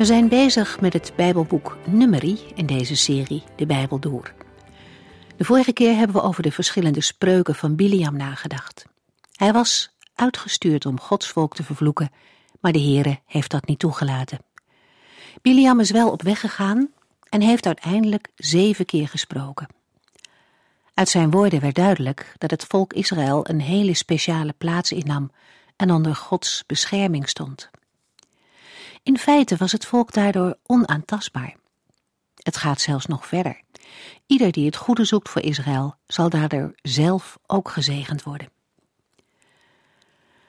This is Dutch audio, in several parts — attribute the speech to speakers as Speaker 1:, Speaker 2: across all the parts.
Speaker 1: We zijn bezig met het Bijbelboek Numeri in deze serie De Bijbel Door. De vorige keer hebben we over de verschillende spreuken van Biliam nagedacht. Hij was uitgestuurd om Gods volk te vervloeken, maar de Heere heeft dat niet toegelaten. Biliam is wel op weg gegaan en heeft uiteindelijk zeven keer gesproken. Uit zijn woorden werd duidelijk dat het volk Israël een hele speciale plaats innam en onder Gods bescherming stond. In feite was het volk daardoor onaantastbaar. Het gaat zelfs nog verder. Ieder die het goede zoekt voor Israël zal daardoor zelf ook gezegend worden.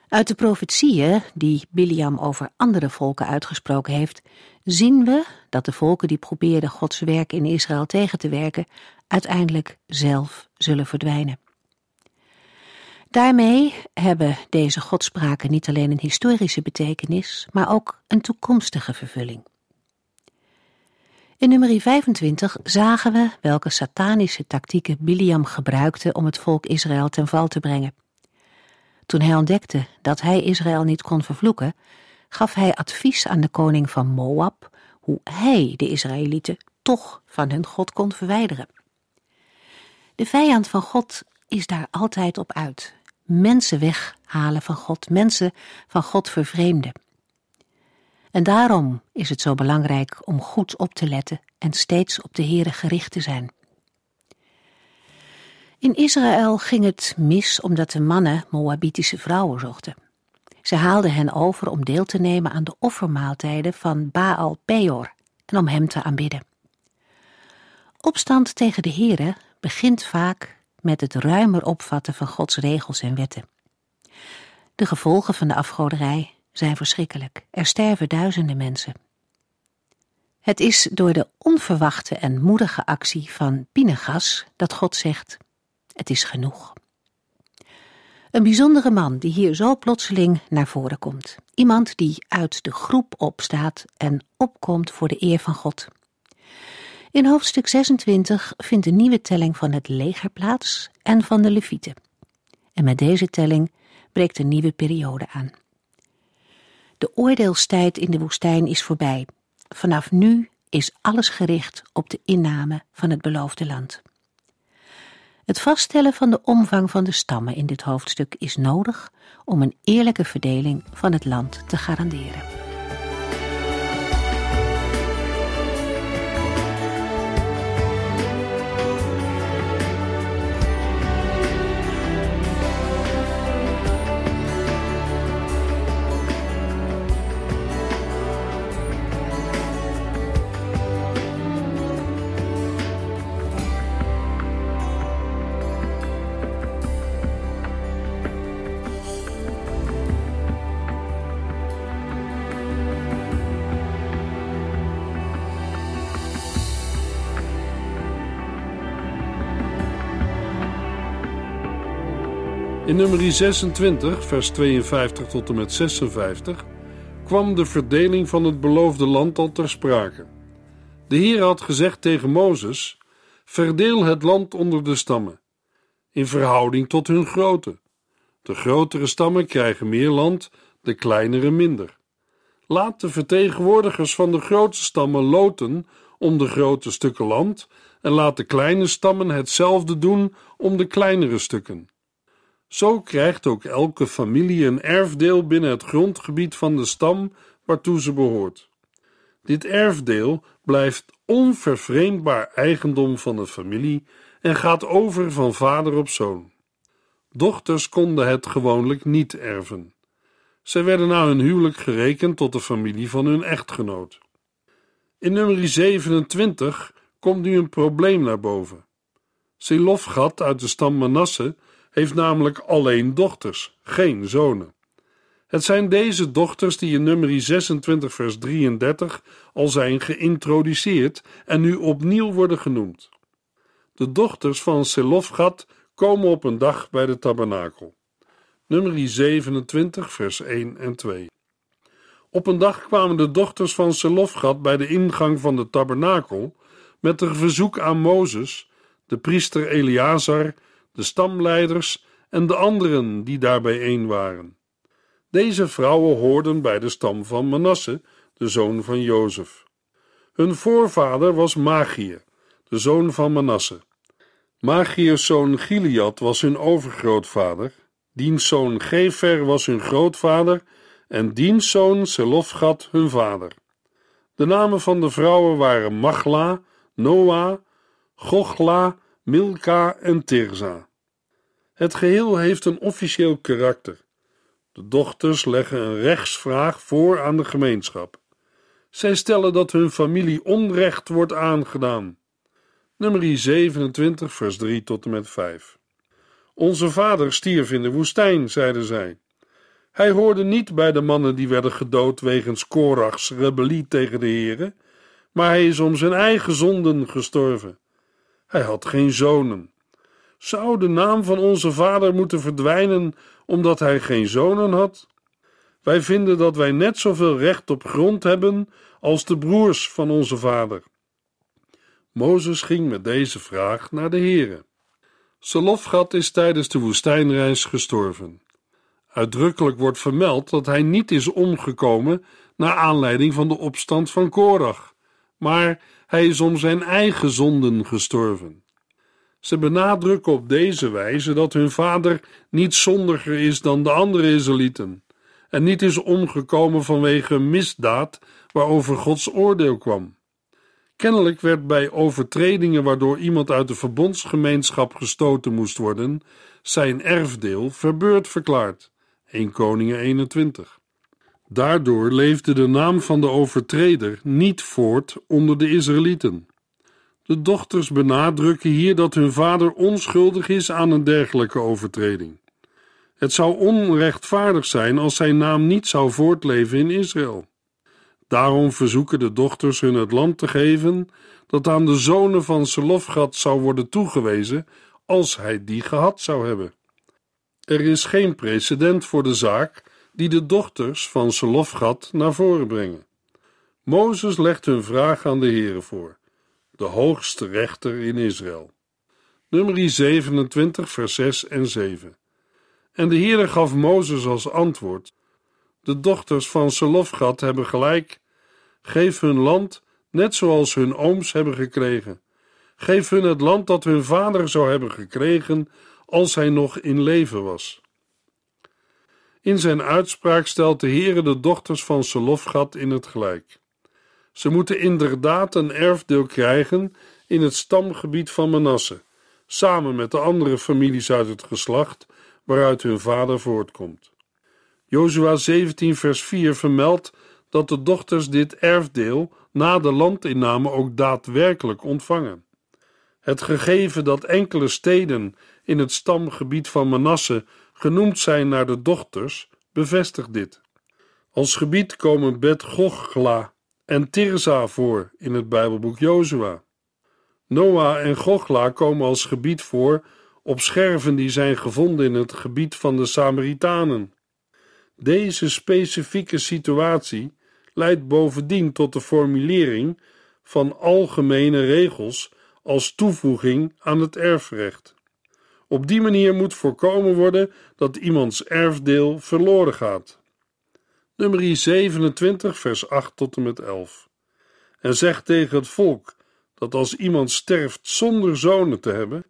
Speaker 1: Uit de profetieën die Biliam over andere volken uitgesproken heeft, zien we dat de volken die probeerden Gods werk in Israël tegen te werken, uiteindelijk zelf zullen verdwijnen. Daarmee hebben deze godspraken niet alleen een historische betekenis, maar ook een toekomstige vervulling. In nummer 25 zagen we welke satanische tactieken Biliam gebruikte om het volk Israël ten val te brengen. Toen hij ontdekte dat hij Israël niet kon vervloeken, gaf hij advies aan de koning van Moab hoe hij de Israëlieten toch van hun God kon verwijderen. De vijand van God is daar altijd op uit mensen weghalen van God, mensen van God vervreemden. En daarom is het zo belangrijk om goed op te letten en steeds op de Heere gericht te zijn. In Israël ging het mis omdat de mannen Moabitische vrouwen zochten. Ze haalden hen over om deel te nemen aan de offermaaltijden van Baal Peor en om hem te aanbidden. Opstand tegen de Heere begint vaak met het ruimer opvatten van Gods regels en wetten. De gevolgen van de afgoderij zijn verschrikkelijk. Er sterven duizenden mensen. Het is door de onverwachte en moedige actie van Pinegas dat God zegt: Het is genoeg. Een bijzondere man die hier zo plotseling naar voren komt. Iemand die uit de groep opstaat en opkomt voor de eer van God. In hoofdstuk 26 vindt een nieuwe telling van het leger plaats en van de levieten. En met deze telling breekt een nieuwe periode aan. De oordeelstijd in de woestijn is voorbij. Vanaf nu is alles gericht op de inname van het beloofde land. Het vaststellen van de omvang van de stammen in dit hoofdstuk is nodig om een eerlijke verdeling van het land te garanderen.
Speaker 2: In nummer 26, vers 52 tot en met 56, kwam de verdeling van het beloofde land al ter sprake. De Heer had gezegd tegen Mozes: Verdeel het land onder de stammen, in verhouding tot hun grootte. De grotere stammen krijgen meer land, de kleinere minder. Laat de vertegenwoordigers van de grote stammen loten om de grote stukken land en laat de kleine stammen hetzelfde doen om de kleinere stukken. Zo krijgt ook elke familie een erfdeel binnen het grondgebied van de stam waartoe ze behoort. Dit erfdeel blijft onvervreemdbaar eigendom van de familie en gaat over van vader op zoon. Dochters konden het gewoonlijk niet erven. Zij werden na hun huwelijk gerekend tot de familie van hun echtgenoot. In nummer 27 komt nu een probleem naar boven. Selofgat uit de stam Manasse heeft namelijk alleen dochters, geen zonen. Het zijn deze dochters die in nummer 26 vers 33 al zijn geïntroduceerd en nu opnieuw worden genoemd. De dochters van Selofgat komen op een dag bij de tabernakel. Nummer 27 vers 1 en 2. Op een dag kwamen de dochters van Selofgat bij de ingang van de tabernakel met een verzoek aan Mozes, de priester Eleazar, de stamleiders en de anderen die daarbij bijeen waren. Deze vrouwen hoorden bij de stam van Manasse, de zoon van Jozef. Hun voorvader was Magier, de zoon van Manasse. Magiers zoon Gilead was hun overgrootvader, diens zoon Gefer was hun grootvader en diens zoon Selofgat hun vader. De namen van de vrouwen waren Magla, Noah, Gochla, Milka en Tirza. Het geheel heeft een officieel karakter. De dochters leggen een rechtsvraag voor aan de gemeenschap. Zij stellen dat hun familie onrecht wordt aangedaan. Nummer 27, vers 3 tot en met 5. Onze vader stierf in de woestijn, zeiden zij. Hij hoorde niet bij de mannen die werden gedood wegens Korachs rebellie tegen de Here, maar hij is om zijn eigen zonden gestorven. Hij had geen zonen. Zou de naam van onze vader moeten verdwijnen omdat hij geen zonen had? Wij vinden dat wij net zoveel recht op grond hebben als de broers van onze vader. Mozes ging met deze vraag naar de Here. Selofgat is tijdens de woestijnreis gestorven. Uitdrukkelijk wordt vermeld dat hij niet is omgekomen naar aanleiding van de opstand van Korach, maar hij is om zijn eigen zonden gestorven. Ze benadrukken op deze wijze dat hun vader niet zondiger is dan de andere Israëlieten en niet is omgekomen vanwege een misdaad waarover Gods oordeel kwam. Kennelijk werd bij overtredingen waardoor iemand uit de verbondsgemeenschap gestoten moest worden, zijn erfdeel verbeurd verklaard. 1 Koningen 21. Daardoor leefde de naam van de overtreder niet voort onder de Israëlieten. De dochters benadrukken hier dat hun vader onschuldig is aan een dergelijke overtreding. Het zou onrechtvaardig zijn als zijn naam niet zou voortleven in Israël. Daarom verzoeken de dochters hun het land te geven dat aan de zonen van Selofgat zou worden toegewezen als hij die gehad zou hebben. Er is geen precedent voor de zaak die de dochters van Selofgat naar voren brengen. Mozes legt hun vraag aan de Heere voor, de hoogste rechter in Israël. Nummer 27, vers 6 en 7. En de Heere gaf Mozes als antwoord: De dochters van Selofgat hebben gelijk. Geef hun land net zoals hun ooms hebben gekregen. Geef hun het land dat hun vader zou hebben gekregen als hij nog in leven was. In zijn uitspraak stelt de Heere de dochters van Selofgat in het gelijk. Ze moeten inderdaad een erfdeel krijgen in het stamgebied van Manasse, samen met de andere families uit het geslacht waaruit hun vader voortkomt. Jozua 17 vers 4 vermeldt dat de dochters dit erfdeel na de landinname ook daadwerkelijk ontvangen. Het gegeven dat enkele steden in het stamgebied van Manasse genoemd zijn naar de dochters, bevestigt dit. Als gebied komen Bet Gochla en Tirza voor in het Bijbelboek Jozua. Noah en Gochla komen als gebied voor op scherven die zijn gevonden in het gebied van de Samaritanen. Deze specifieke situatie leidt bovendien tot de formulering van algemene regels als toevoeging aan het erfrecht. Op die manier moet voorkomen worden dat iemands erfdeel verloren gaat. Nummer 27, vers 8 tot en met 11. En zegt tegen het volk dat als iemand sterft zonder zonen te hebben,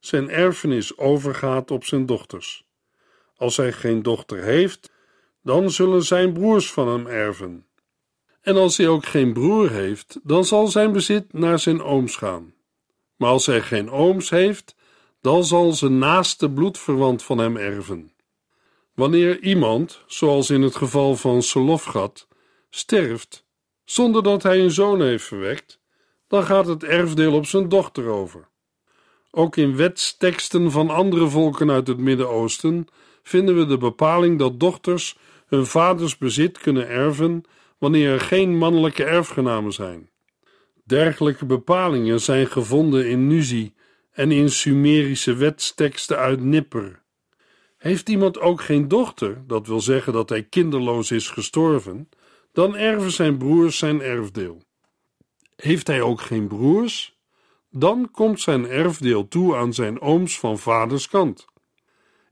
Speaker 2: zijn erfenis overgaat op zijn dochters. Als hij geen dochter heeft, dan zullen zijn broers van hem erven. En als hij ook geen broer heeft, dan zal zijn bezit naar zijn ooms gaan. Maar als hij geen ooms heeft, dan zal zijn naaste bloedverwant van hem erven. Wanneer iemand, zoals in het geval van Selofgat, sterft zonder dat hij een zoon heeft verwekt, dan gaat het erfdeel op zijn dochter over. Ook in wetsteksten van andere volken uit het Midden-Oosten vinden we de bepaling dat dochters hun vaders bezit kunnen erven wanneer er geen mannelijke erfgenamen zijn. Dergelijke bepalingen zijn gevonden in Nuzi en in Sumerische wetsteksten uit Nipper. Heeft iemand ook geen dochter, dat wil zeggen dat hij kinderloos is gestorven, dan erven zijn broers zijn erfdeel. Heeft hij ook geen broers, dan komt zijn erfdeel toe aan zijn ooms van vaders kant.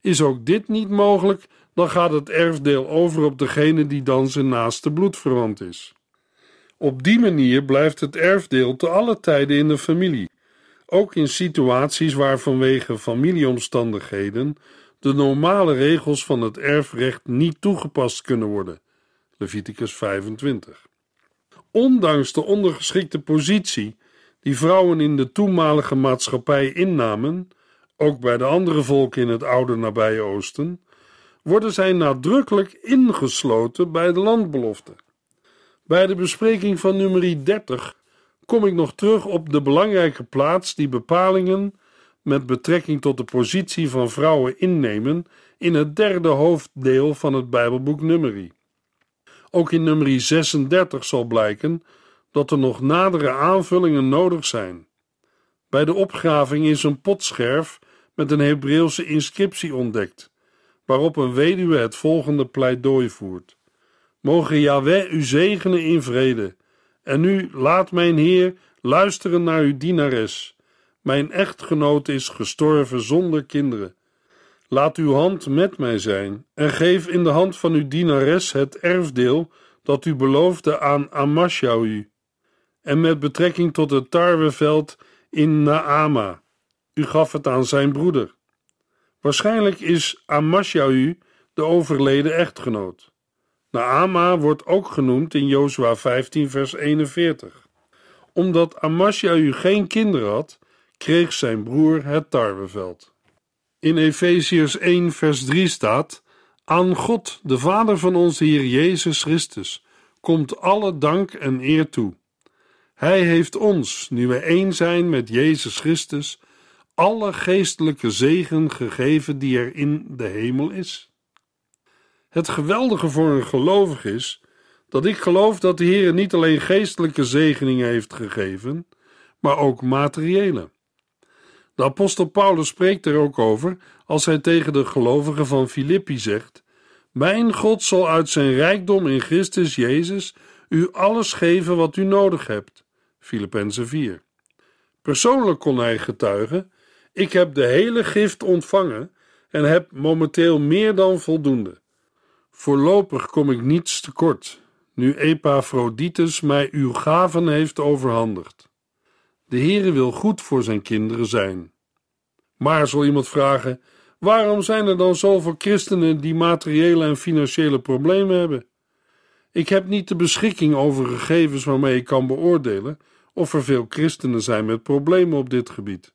Speaker 2: Is ook dit niet mogelijk, dan gaat het erfdeel over op degene die dan zijn naaste bloedverwant is. Op die manier blijft het erfdeel te alle tijden in de familie, ook in situaties waar vanwege familieomstandigheden de normale regels van het erfrecht niet toegepast kunnen worden. Leviticus 25. Ondanks de ondergeschikte positie die vrouwen in de toenmalige maatschappij innamen, ook bij de andere volken in het oude nabije Oosten, worden zij nadrukkelijk ingesloten bij de landbelofte. Bij de bespreking van nummer 30 kom ik nog terug op de belangrijke plaats die bepalingen met betrekking tot de positie van vrouwen innemen in het derde hoofddeel van het Bijbelboek Numeri. Ook in nummer 36 zal blijken dat er nog nadere aanvullingen nodig zijn. Bij de opgraving is een potscherf met een Hebreeuwse inscriptie ontdekt, waarop een weduwe het volgende pleidooi voert: Mogen Yahweh u zegenen in vrede. En nu laat mijn Heer luisteren naar uw dienares. Mijn echtgenoot is gestorven zonder kinderen. Laat uw hand met mij zijn en geef in de hand van uw dienares het erfdeel dat u beloofde aan Amashau en met betrekking tot het tarweveld in Naama. U gaf het aan zijn broeder. Waarschijnlijk is Amashau de overleden echtgenoot. Naama wordt ook genoemd in Jozua 15 vers 41. Omdat Amashau geen kinderen had, kreeg zijn broer het tarweveld. In Efeziërs 1 vers 3 staat: Aan God, de Vader van onze Heer Jezus Christus, komt alle dank en eer toe. Hij heeft ons, nu we één zijn met Jezus Christus, alle geestelijke zegen gegeven die er in de hemel is. Het geweldige voor een gelovig is dat ik geloof dat de Heer niet alleen geestelijke zegeningen heeft gegeven, maar ook materiële. De apostel Paulus spreekt er ook over als hij tegen de gelovigen van Filippi zegt: Mijn God zal uit zijn rijkdom in Christus Jezus u alles geven wat u nodig hebt. Filippenzen 4. Persoonlijk kon hij getuigen: Ik heb de hele gift ontvangen en heb momenteel meer dan voldoende. Voorlopig kom ik niets tekort, nu Epaphroditus mij uw gaven heeft overhandigd. De Heere wil goed voor zijn kinderen zijn. Maar zal iemand vragen: waarom zijn er dan zoveel christenen die materiële en financiële problemen hebben? Ik heb niet de beschikking over gegevens waarmee ik kan beoordelen of er veel christenen zijn met problemen op dit gebied.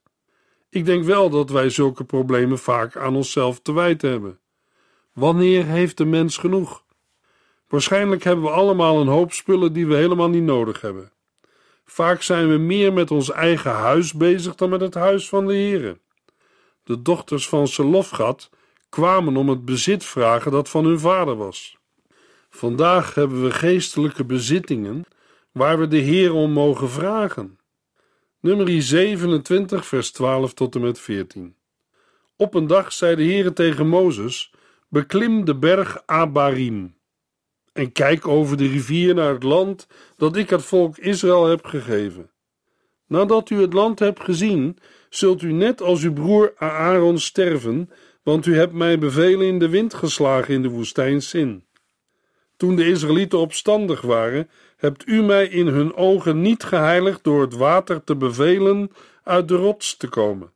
Speaker 2: Ik denk wel dat wij zulke problemen vaak aan onszelf te wijten hebben. Wanneer heeft de mens genoeg? Waarschijnlijk hebben we allemaal een hoop spullen die we helemaal niet nodig hebben. Vaak zijn we meer met ons eigen huis bezig dan met het huis van de Heere. De dochters van Selofgat kwamen om het bezit vragen dat van hun vader was. Vandaag hebben we geestelijke bezittingen waar we de Heer om mogen vragen. Nummer 27, vers 12 tot en met 14. Op een dag zei de Heer tegen Mozes: Beklim de berg Abarim en kijk over de rivier naar het land dat ik het volk Israël heb gegeven. Nadat u het land hebt gezien, zult u net als uw broer Aaron sterven, want u hebt mij bevelen in de wind geslagen in de woestijn Sin. Toen de Israëlieten opstandig waren, hebt u mij in hun ogen niet geheiligd door het water te bevelen uit de rots te komen.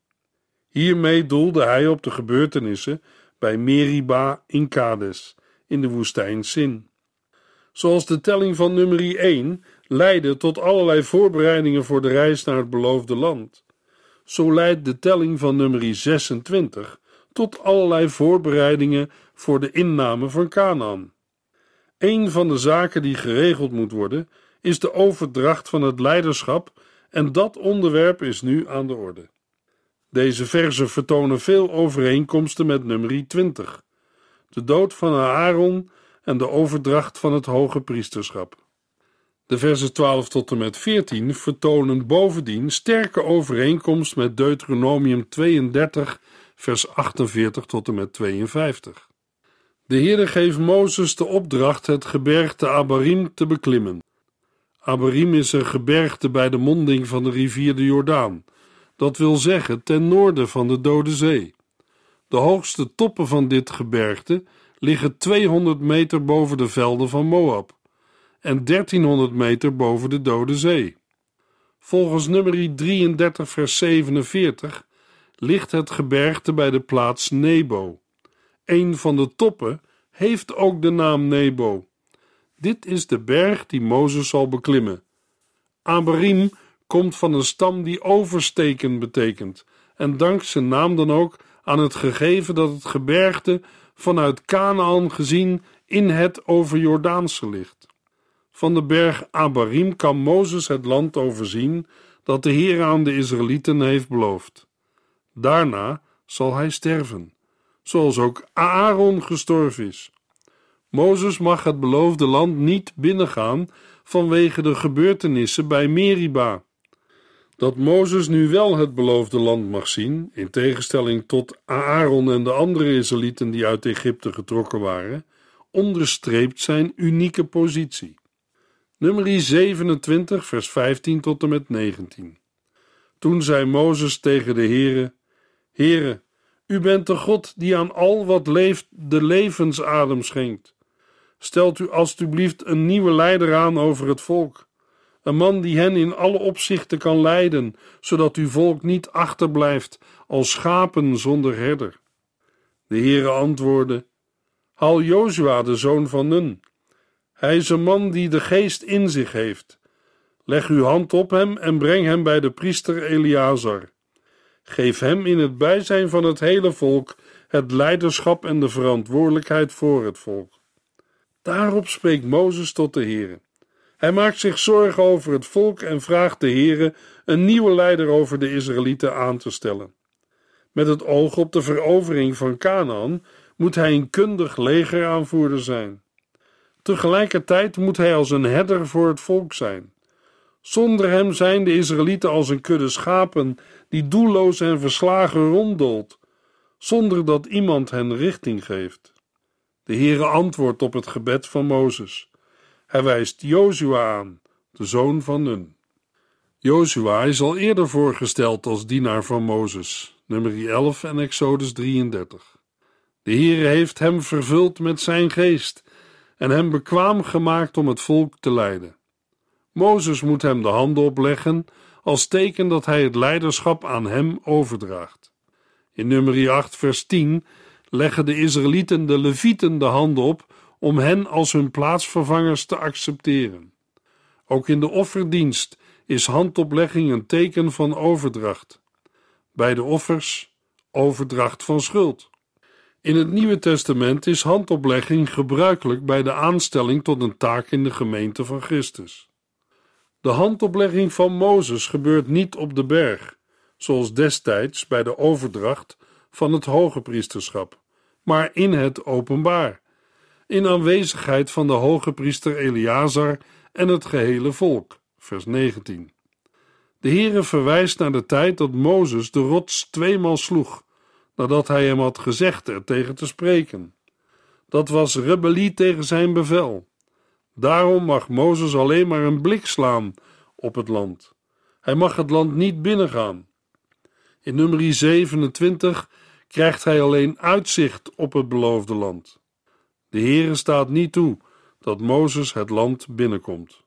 Speaker 2: Hiermee doelde hij op de gebeurtenissen bij Meriba in Kades, in de woestijn Sin. Zoals de telling van nummer 1 leidde tot allerlei voorbereidingen voor de reis naar het beloofde land, zo leidt de telling van nummer 26 tot allerlei voorbereidingen voor de inname van Canaan. Een van de zaken die geregeld moet worden, is de overdracht van het leiderschap, en dat onderwerp is nu aan de orde. Deze verzen vertonen veel overeenkomsten met nummer 20. De dood van Aaron en de overdracht van het hoge priesterschap. De versen 12 tot en met 14 vertonen bovendien sterke overeenkomst met Deuteronomium 32, vers 48 tot en met 52. De Heere geeft Mozes de opdracht het gebergte Abarim te beklimmen. Abarim is een gebergte bij de monding van de rivier de Jordaan, dat wil zeggen ten noorden van de Dode Zee. De hoogste toppen van dit gebergte liggen 200 meter boven de velden van Moab en 1300 meter boven de Dode Zee. Volgens nummer 33 vers 47 ligt het gebergte bij de plaats Nebo. Een van de toppen heeft ook de naam Nebo. Dit is de berg die Mozes zal beklimmen. Abarim komt van een stam die oversteken betekent en dankt zijn naam dan ook aan het gegeven dat het gebergte vanuit Canaan gezien in het over Jordaanse ligt. Van de berg Abarim kan Mozes het land overzien dat de Heer aan de Israëlieten heeft beloofd. Daarna zal hij sterven, zoals ook Aaron gestorven is. Mozes mag het beloofde land niet binnengaan vanwege de gebeurtenissen bij Meriba. Dat Mozes nu wel het beloofde land mag zien, in tegenstelling tot Aaron en de andere Israëlieten die uit Egypte getrokken waren, onderstreept zijn unieke positie. Nummer 27, vers 15 tot en met 19. Toen zei Mozes tegen de Heere: Heere, u bent de God die aan al wat leeft de levensadem schenkt. Stelt u alstublieft een nieuwe leider aan over het volk. Een man die hen in alle opzichten kan leiden, zodat uw volk niet achterblijft als schapen zonder herder. De Heere antwoordde: Haal Jozua, de zoon van Nun. Hij is een man die de geest in zich heeft. Leg uw hand op hem en breng hem bij de priester Eleazar. Geef hem in het bijzijn van het hele volk het leiderschap en de verantwoordelijkheid voor het volk. Daarop spreekt Mozes tot de Heere. Hij maakt zich zorgen over het volk en vraagt de Heere een nieuwe leider over de Israëlieten aan te stellen. Met het oog op de verovering van Canaan moet hij een kundig legeraanvoerder zijn. Tegelijkertijd moet hij als een herder voor het volk zijn. Zonder hem zijn de Israëlieten als een kudde schapen die doelloos en verslagen ronddolt, zonder dat iemand hen richting geeft. De Heere antwoordt op het gebed van Mozes. Hij wijst Jozua aan, de zoon van Nun. Jozua is al eerder voorgesteld als dienaar van Mozes, nummer 11 en Exodus 33. De Heere heeft hem vervuld met zijn geest en hem bekwaam gemaakt om het volk te leiden. Mozes moet hem de handen opleggen als teken dat hij het leiderschap aan hem overdraagt. In nummer 8 vers 10 leggen de Israëlieten de Levieten de handen op om hen als hun plaatsvervangers te accepteren. Ook in de offerdienst is handoplegging een teken van overdracht. Bij de offers overdracht van schuld. In het Nieuwe Testament is handoplegging gebruikelijk bij de aanstelling tot een taak in de gemeente van Christus. De handoplegging van Mozes gebeurt niet op de berg, zoals destijds bij de overdracht van het hoge priesterschap, maar in het openbaar, in aanwezigheid van de hoge priester Eleazar en het gehele volk. Vers 19. De Heere verwijst naar de tijd dat Mozes de rots tweemaal sloeg nadat hij hem had gezegd er tegen te spreken. Dat was rebellie tegen zijn bevel. Daarom mag Mozes alleen maar een blik slaan op het land. Hij mag het land niet binnengaan. In nummer 27 krijgt hij alleen uitzicht op het beloofde land. De Heere staat niet toe dat Mozes het land binnenkomt.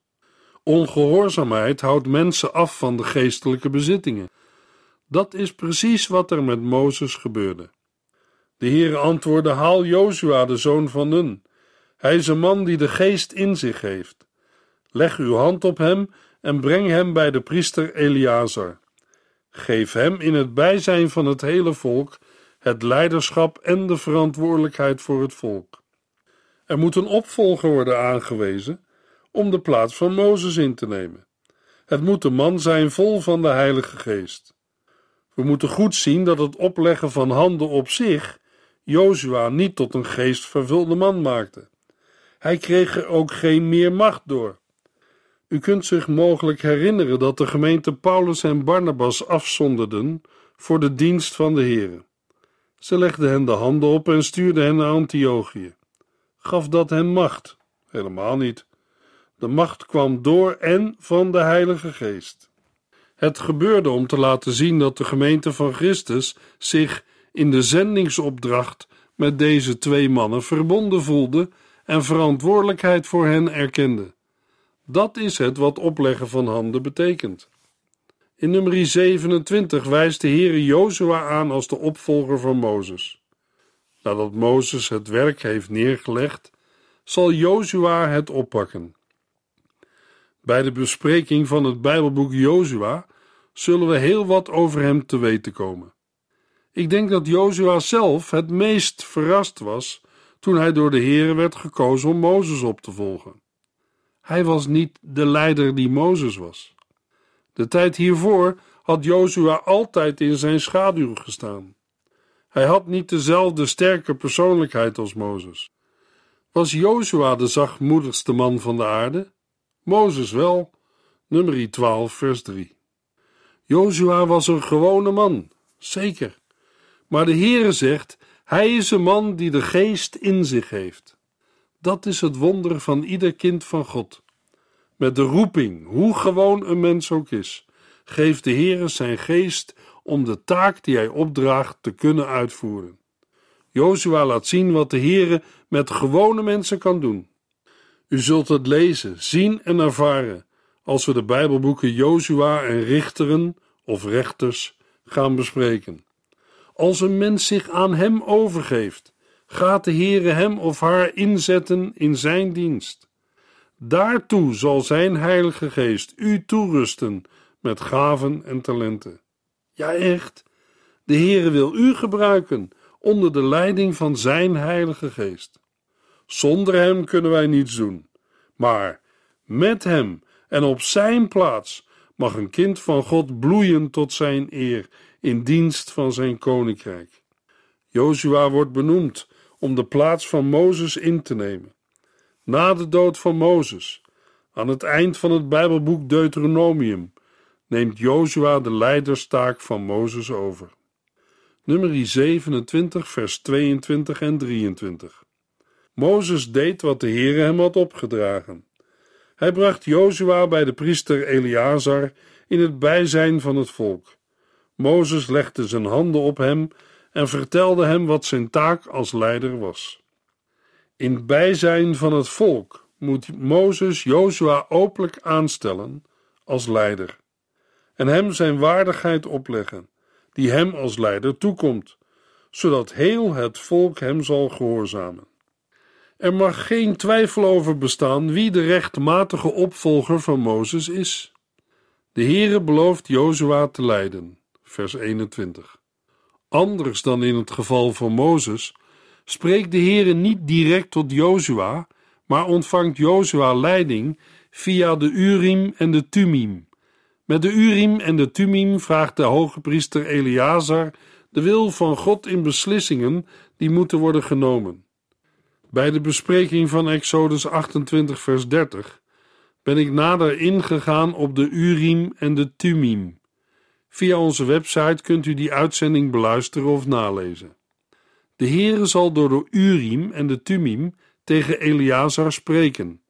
Speaker 2: Ongehoorzaamheid houdt mensen af van de geestelijke bezittingen. Dat is precies wat er met Mozes gebeurde. De Heere antwoordde: Haal Jozua, de zoon van Nun. Hij is een man die de geest in zich heeft. Leg uw hand op hem en breng hem bij de priester Eleazar. Geef hem in het bijzijn van het hele volk het leiderschap en de verantwoordelijkheid voor het volk. Er moet een opvolger worden aangewezen om de plaats van Mozes in te nemen. Het moet een man zijn vol van de Heilige Geest. We moeten goed zien dat het opleggen van handen op zich Jozua niet tot een geestvervulde man maakte. Hij kreeg er ook geen meer macht door. U kunt zich mogelijk herinneren dat de gemeente Paulus en Barnabas afzonderden voor de dienst van de Here. Ze legden hen de handen op en stuurden hen naar Antiochië. Gaf dat hen macht? Helemaal niet. De macht kwam door en van de Heilige Geest. Het gebeurde om te laten zien dat de gemeente van Christus zich in de zendingsopdracht met deze twee mannen verbonden voelde en verantwoordelijkheid voor hen erkende. Dat is het wat opleggen van handen betekent. In nummer 27 wijst de Heere Jozua aan als de opvolger van Mozes. Nadat Mozes het werk heeft neergelegd, zal Jozua het oppakken. Bij de bespreking van het Bijbelboek Jozua zullen we heel wat over hem te weten komen. Ik denk dat Jozua zelf het meest verrast was toen hij door de Heere werd gekozen om Mozes op te volgen. Hij was niet de leider die Mozes was. De tijd hiervoor had Jozua altijd in zijn schaduw gestaan. Hij had niet dezelfde sterke persoonlijkheid als Mozes. Was Jozua de zachtmoedigste man van de aarde? Mozes wel. Nummer 12, vers 3. Jozua was een gewone man, zeker. Maar de Heere zegt: Hij is een man die de geest in zich heeft. Dat is het wonder van ieder kind van God. Met de roeping, hoe gewoon een mens ook is, geeft de Heere zijn geest om de taak die hij opdraagt te kunnen uitvoeren. Jozua laat zien wat de Heere met gewone mensen kan doen. U zult het lezen, zien en ervaren als we de Bijbelboeken Jozua en Richteren of Rechters gaan bespreken. Als een mens zich aan hem overgeeft, gaat de Heere hem of haar inzetten in zijn dienst. Daartoe zal zijn Heilige Geest u toerusten met gaven en talenten. Ja, echt. De Heere wil u gebruiken onder de leiding van zijn Heilige Geest. Zonder hem kunnen wij niets doen, maar met hem en op zijn plaats mag een kind van God bloeien tot zijn eer in dienst van zijn koninkrijk. Jozua wordt benoemd om de plaats van Mozes in te nemen. Na de dood van Mozes, aan het eind van het Bijbelboek Deuteronomium, neemt Jozua de leiderstaak van Mozes over. Nummer 27, vers 22 en 23. Mozes deed wat de Heere hem had opgedragen. Hij bracht Jozua bij de priester Eleazar in het bijzijn van het volk. Mozes legde zijn handen op hem en vertelde hem wat zijn taak als leider was. In bijzijn van het volk moet Mozes Jozua openlijk aanstellen als leider en hem zijn waardigheid opleggen, die hem als leider toekomt, zodat heel het volk hem zal gehoorzamen. Er mag geen twijfel over bestaan wie de rechtmatige opvolger van Mozes is. De Heere belooft Jozua te leiden, vers 21. Anders dan in het geval van Mozes spreekt de Heere niet direct tot Jozua, maar ontvangt Jozua leiding via de Urim en de Tumim. Met de Urim en de Tumim vraagt de hoge priester Eleazar de wil van God in beslissingen die moeten worden genomen. Bij de bespreking van Exodus 28, vers 30 ben ik nader ingegaan op de Urim en de Tumim. Via onze website kunt u die uitzending beluisteren of nalezen. De Heere zal door de Urim en de Tumim tegen Eleazar spreken,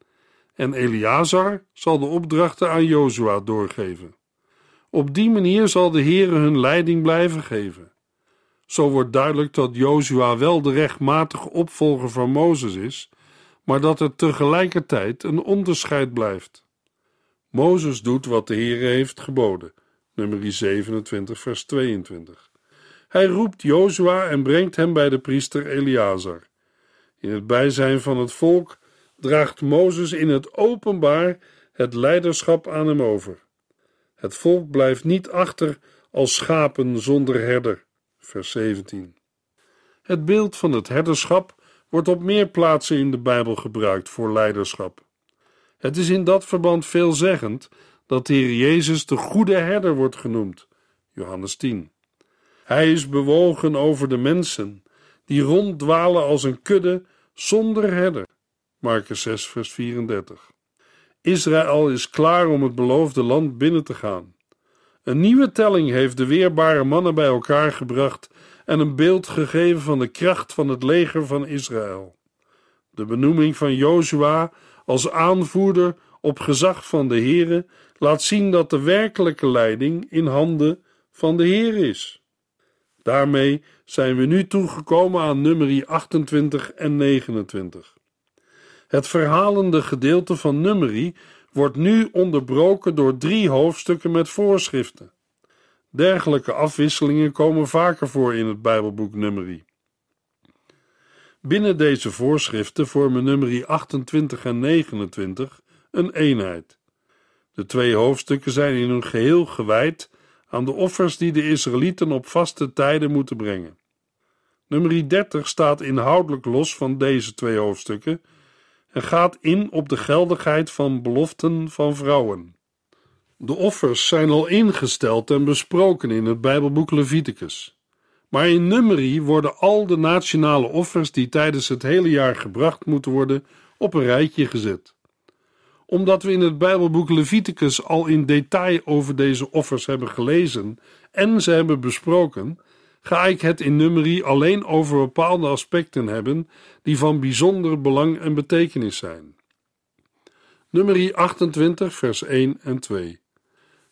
Speaker 2: en Eleazar zal de opdrachten aan Jozua doorgeven. Op die manier zal de Heere hun leiding blijven geven. Zo wordt duidelijk dat Jozua wel de rechtmatige opvolger van Mozes is, maar dat er tegelijkertijd een onderscheid blijft. Mozes doet wat de Heere heeft geboden, nummer 27, vers 22. Hij roept Jozua en brengt hem bij de priester Eleazar. In het bijzijn van het volk draagt Mozes in het openbaar het leiderschap aan hem over. Het volk blijft niet achter als schapen zonder herder. Vers 17. Het beeld van het herderschap wordt op meer plaatsen in de Bijbel gebruikt voor leiderschap. Het is in dat verband veelzeggend dat de Heer Jezus de goede herder wordt genoemd. Johannes 10. Hij is bewogen over de mensen die ronddwalen als een kudde zonder herder. Marcus 6, vers 34. Israël is klaar om het beloofde land binnen te gaan. Een nieuwe telling heeft de weerbare mannen bij elkaar gebracht en een beeld gegeven van de kracht van het leger van Israël. De benoeming van Jozua als aanvoerder op gezag van de Heere laat zien dat de werkelijke leiding in handen van de Heer is. Daarmee zijn we nu toegekomen aan nummer 28 en 29. Het verhalende gedeelte van nummerie wordt nu onderbroken door drie hoofdstukken met voorschriften. Dergelijke afwisselingen komen vaker voor in het Bijbelboek Nummerie. Binnen deze voorschriften vormen nummerie 28 en 29 een eenheid. De twee hoofdstukken zijn in hun geheel gewijd aan de offers die de Israëlieten op vaste tijden moeten brengen. Nummer 30 staat inhoudelijk los van deze twee hoofdstukken en gaat in op de geldigheid van beloften van vrouwen. De offers zijn al ingesteld en besproken in het Bijbelboek Leviticus. Maar in Numeri worden al de nationale offers die tijdens het hele jaar gebracht moeten worden op een rijtje gezet. Omdat we in het Bijbelboek Leviticus al in detail over deze offers hebben gelezen en ze hebben besproken, ga ik het in nummerie alleen over bepaalde aspecten hebben die van bijzonder belang en betekenis zijn. Nummerie 28, vers 1 en 2.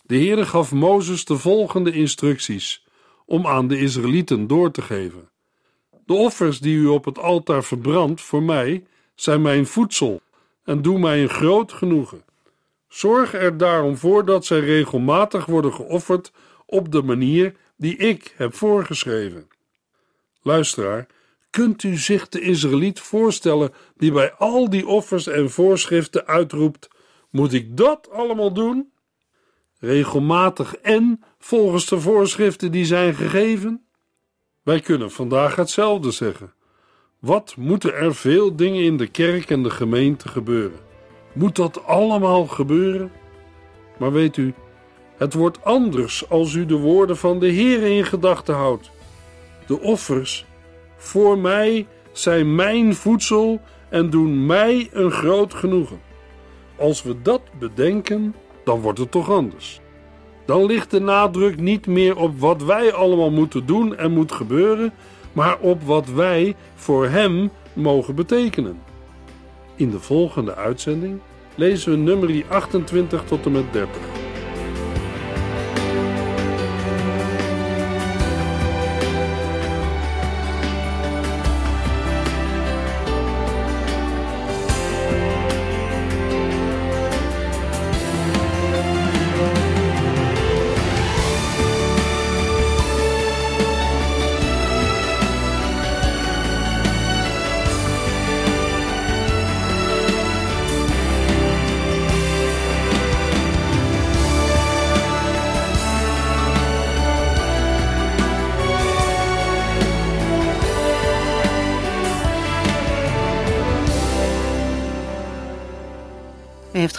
Speaker 2: De Heere gaf Mozes de volgende instructies om aan de Israëlieten door te geven. De offers die u op het altaar verbrandt voor mij zijn mijn voedsel en doe mij een groot genoegen. Zorg er daarom voor dat zij regelmatig worden geofferd op de manier die ik heb voorgeschreven. Luisteraar, kunt u zich de Israëliet voorstellen die bij al die offers en voorschriften uitroept: Moet ik dat allemaal doen? Regelmatig en volgens de voorschriften die zijn gegeven? Wij kunnen vandaag hetzelfde zeggen. Wat moeten er veel dingen in de kerk en de gemeente gebeuren? Moet dat allemaal gebeuren? Maar weet u, het wordt anders als u de woorden van de Heer in gedachten houdt. De offers voor mij zijn mijn voedsel en doen mij een groot genoegen. Als we dat bedenken, dan wordt het toch anders. Dan ligt de nadruk niet meer op wat wij allemaal moeten doen en moet gebeuren, maar op wat wij voor Hem mogen betekenen. In de volgende uitzending lezen we nummer 28 tot en met 30.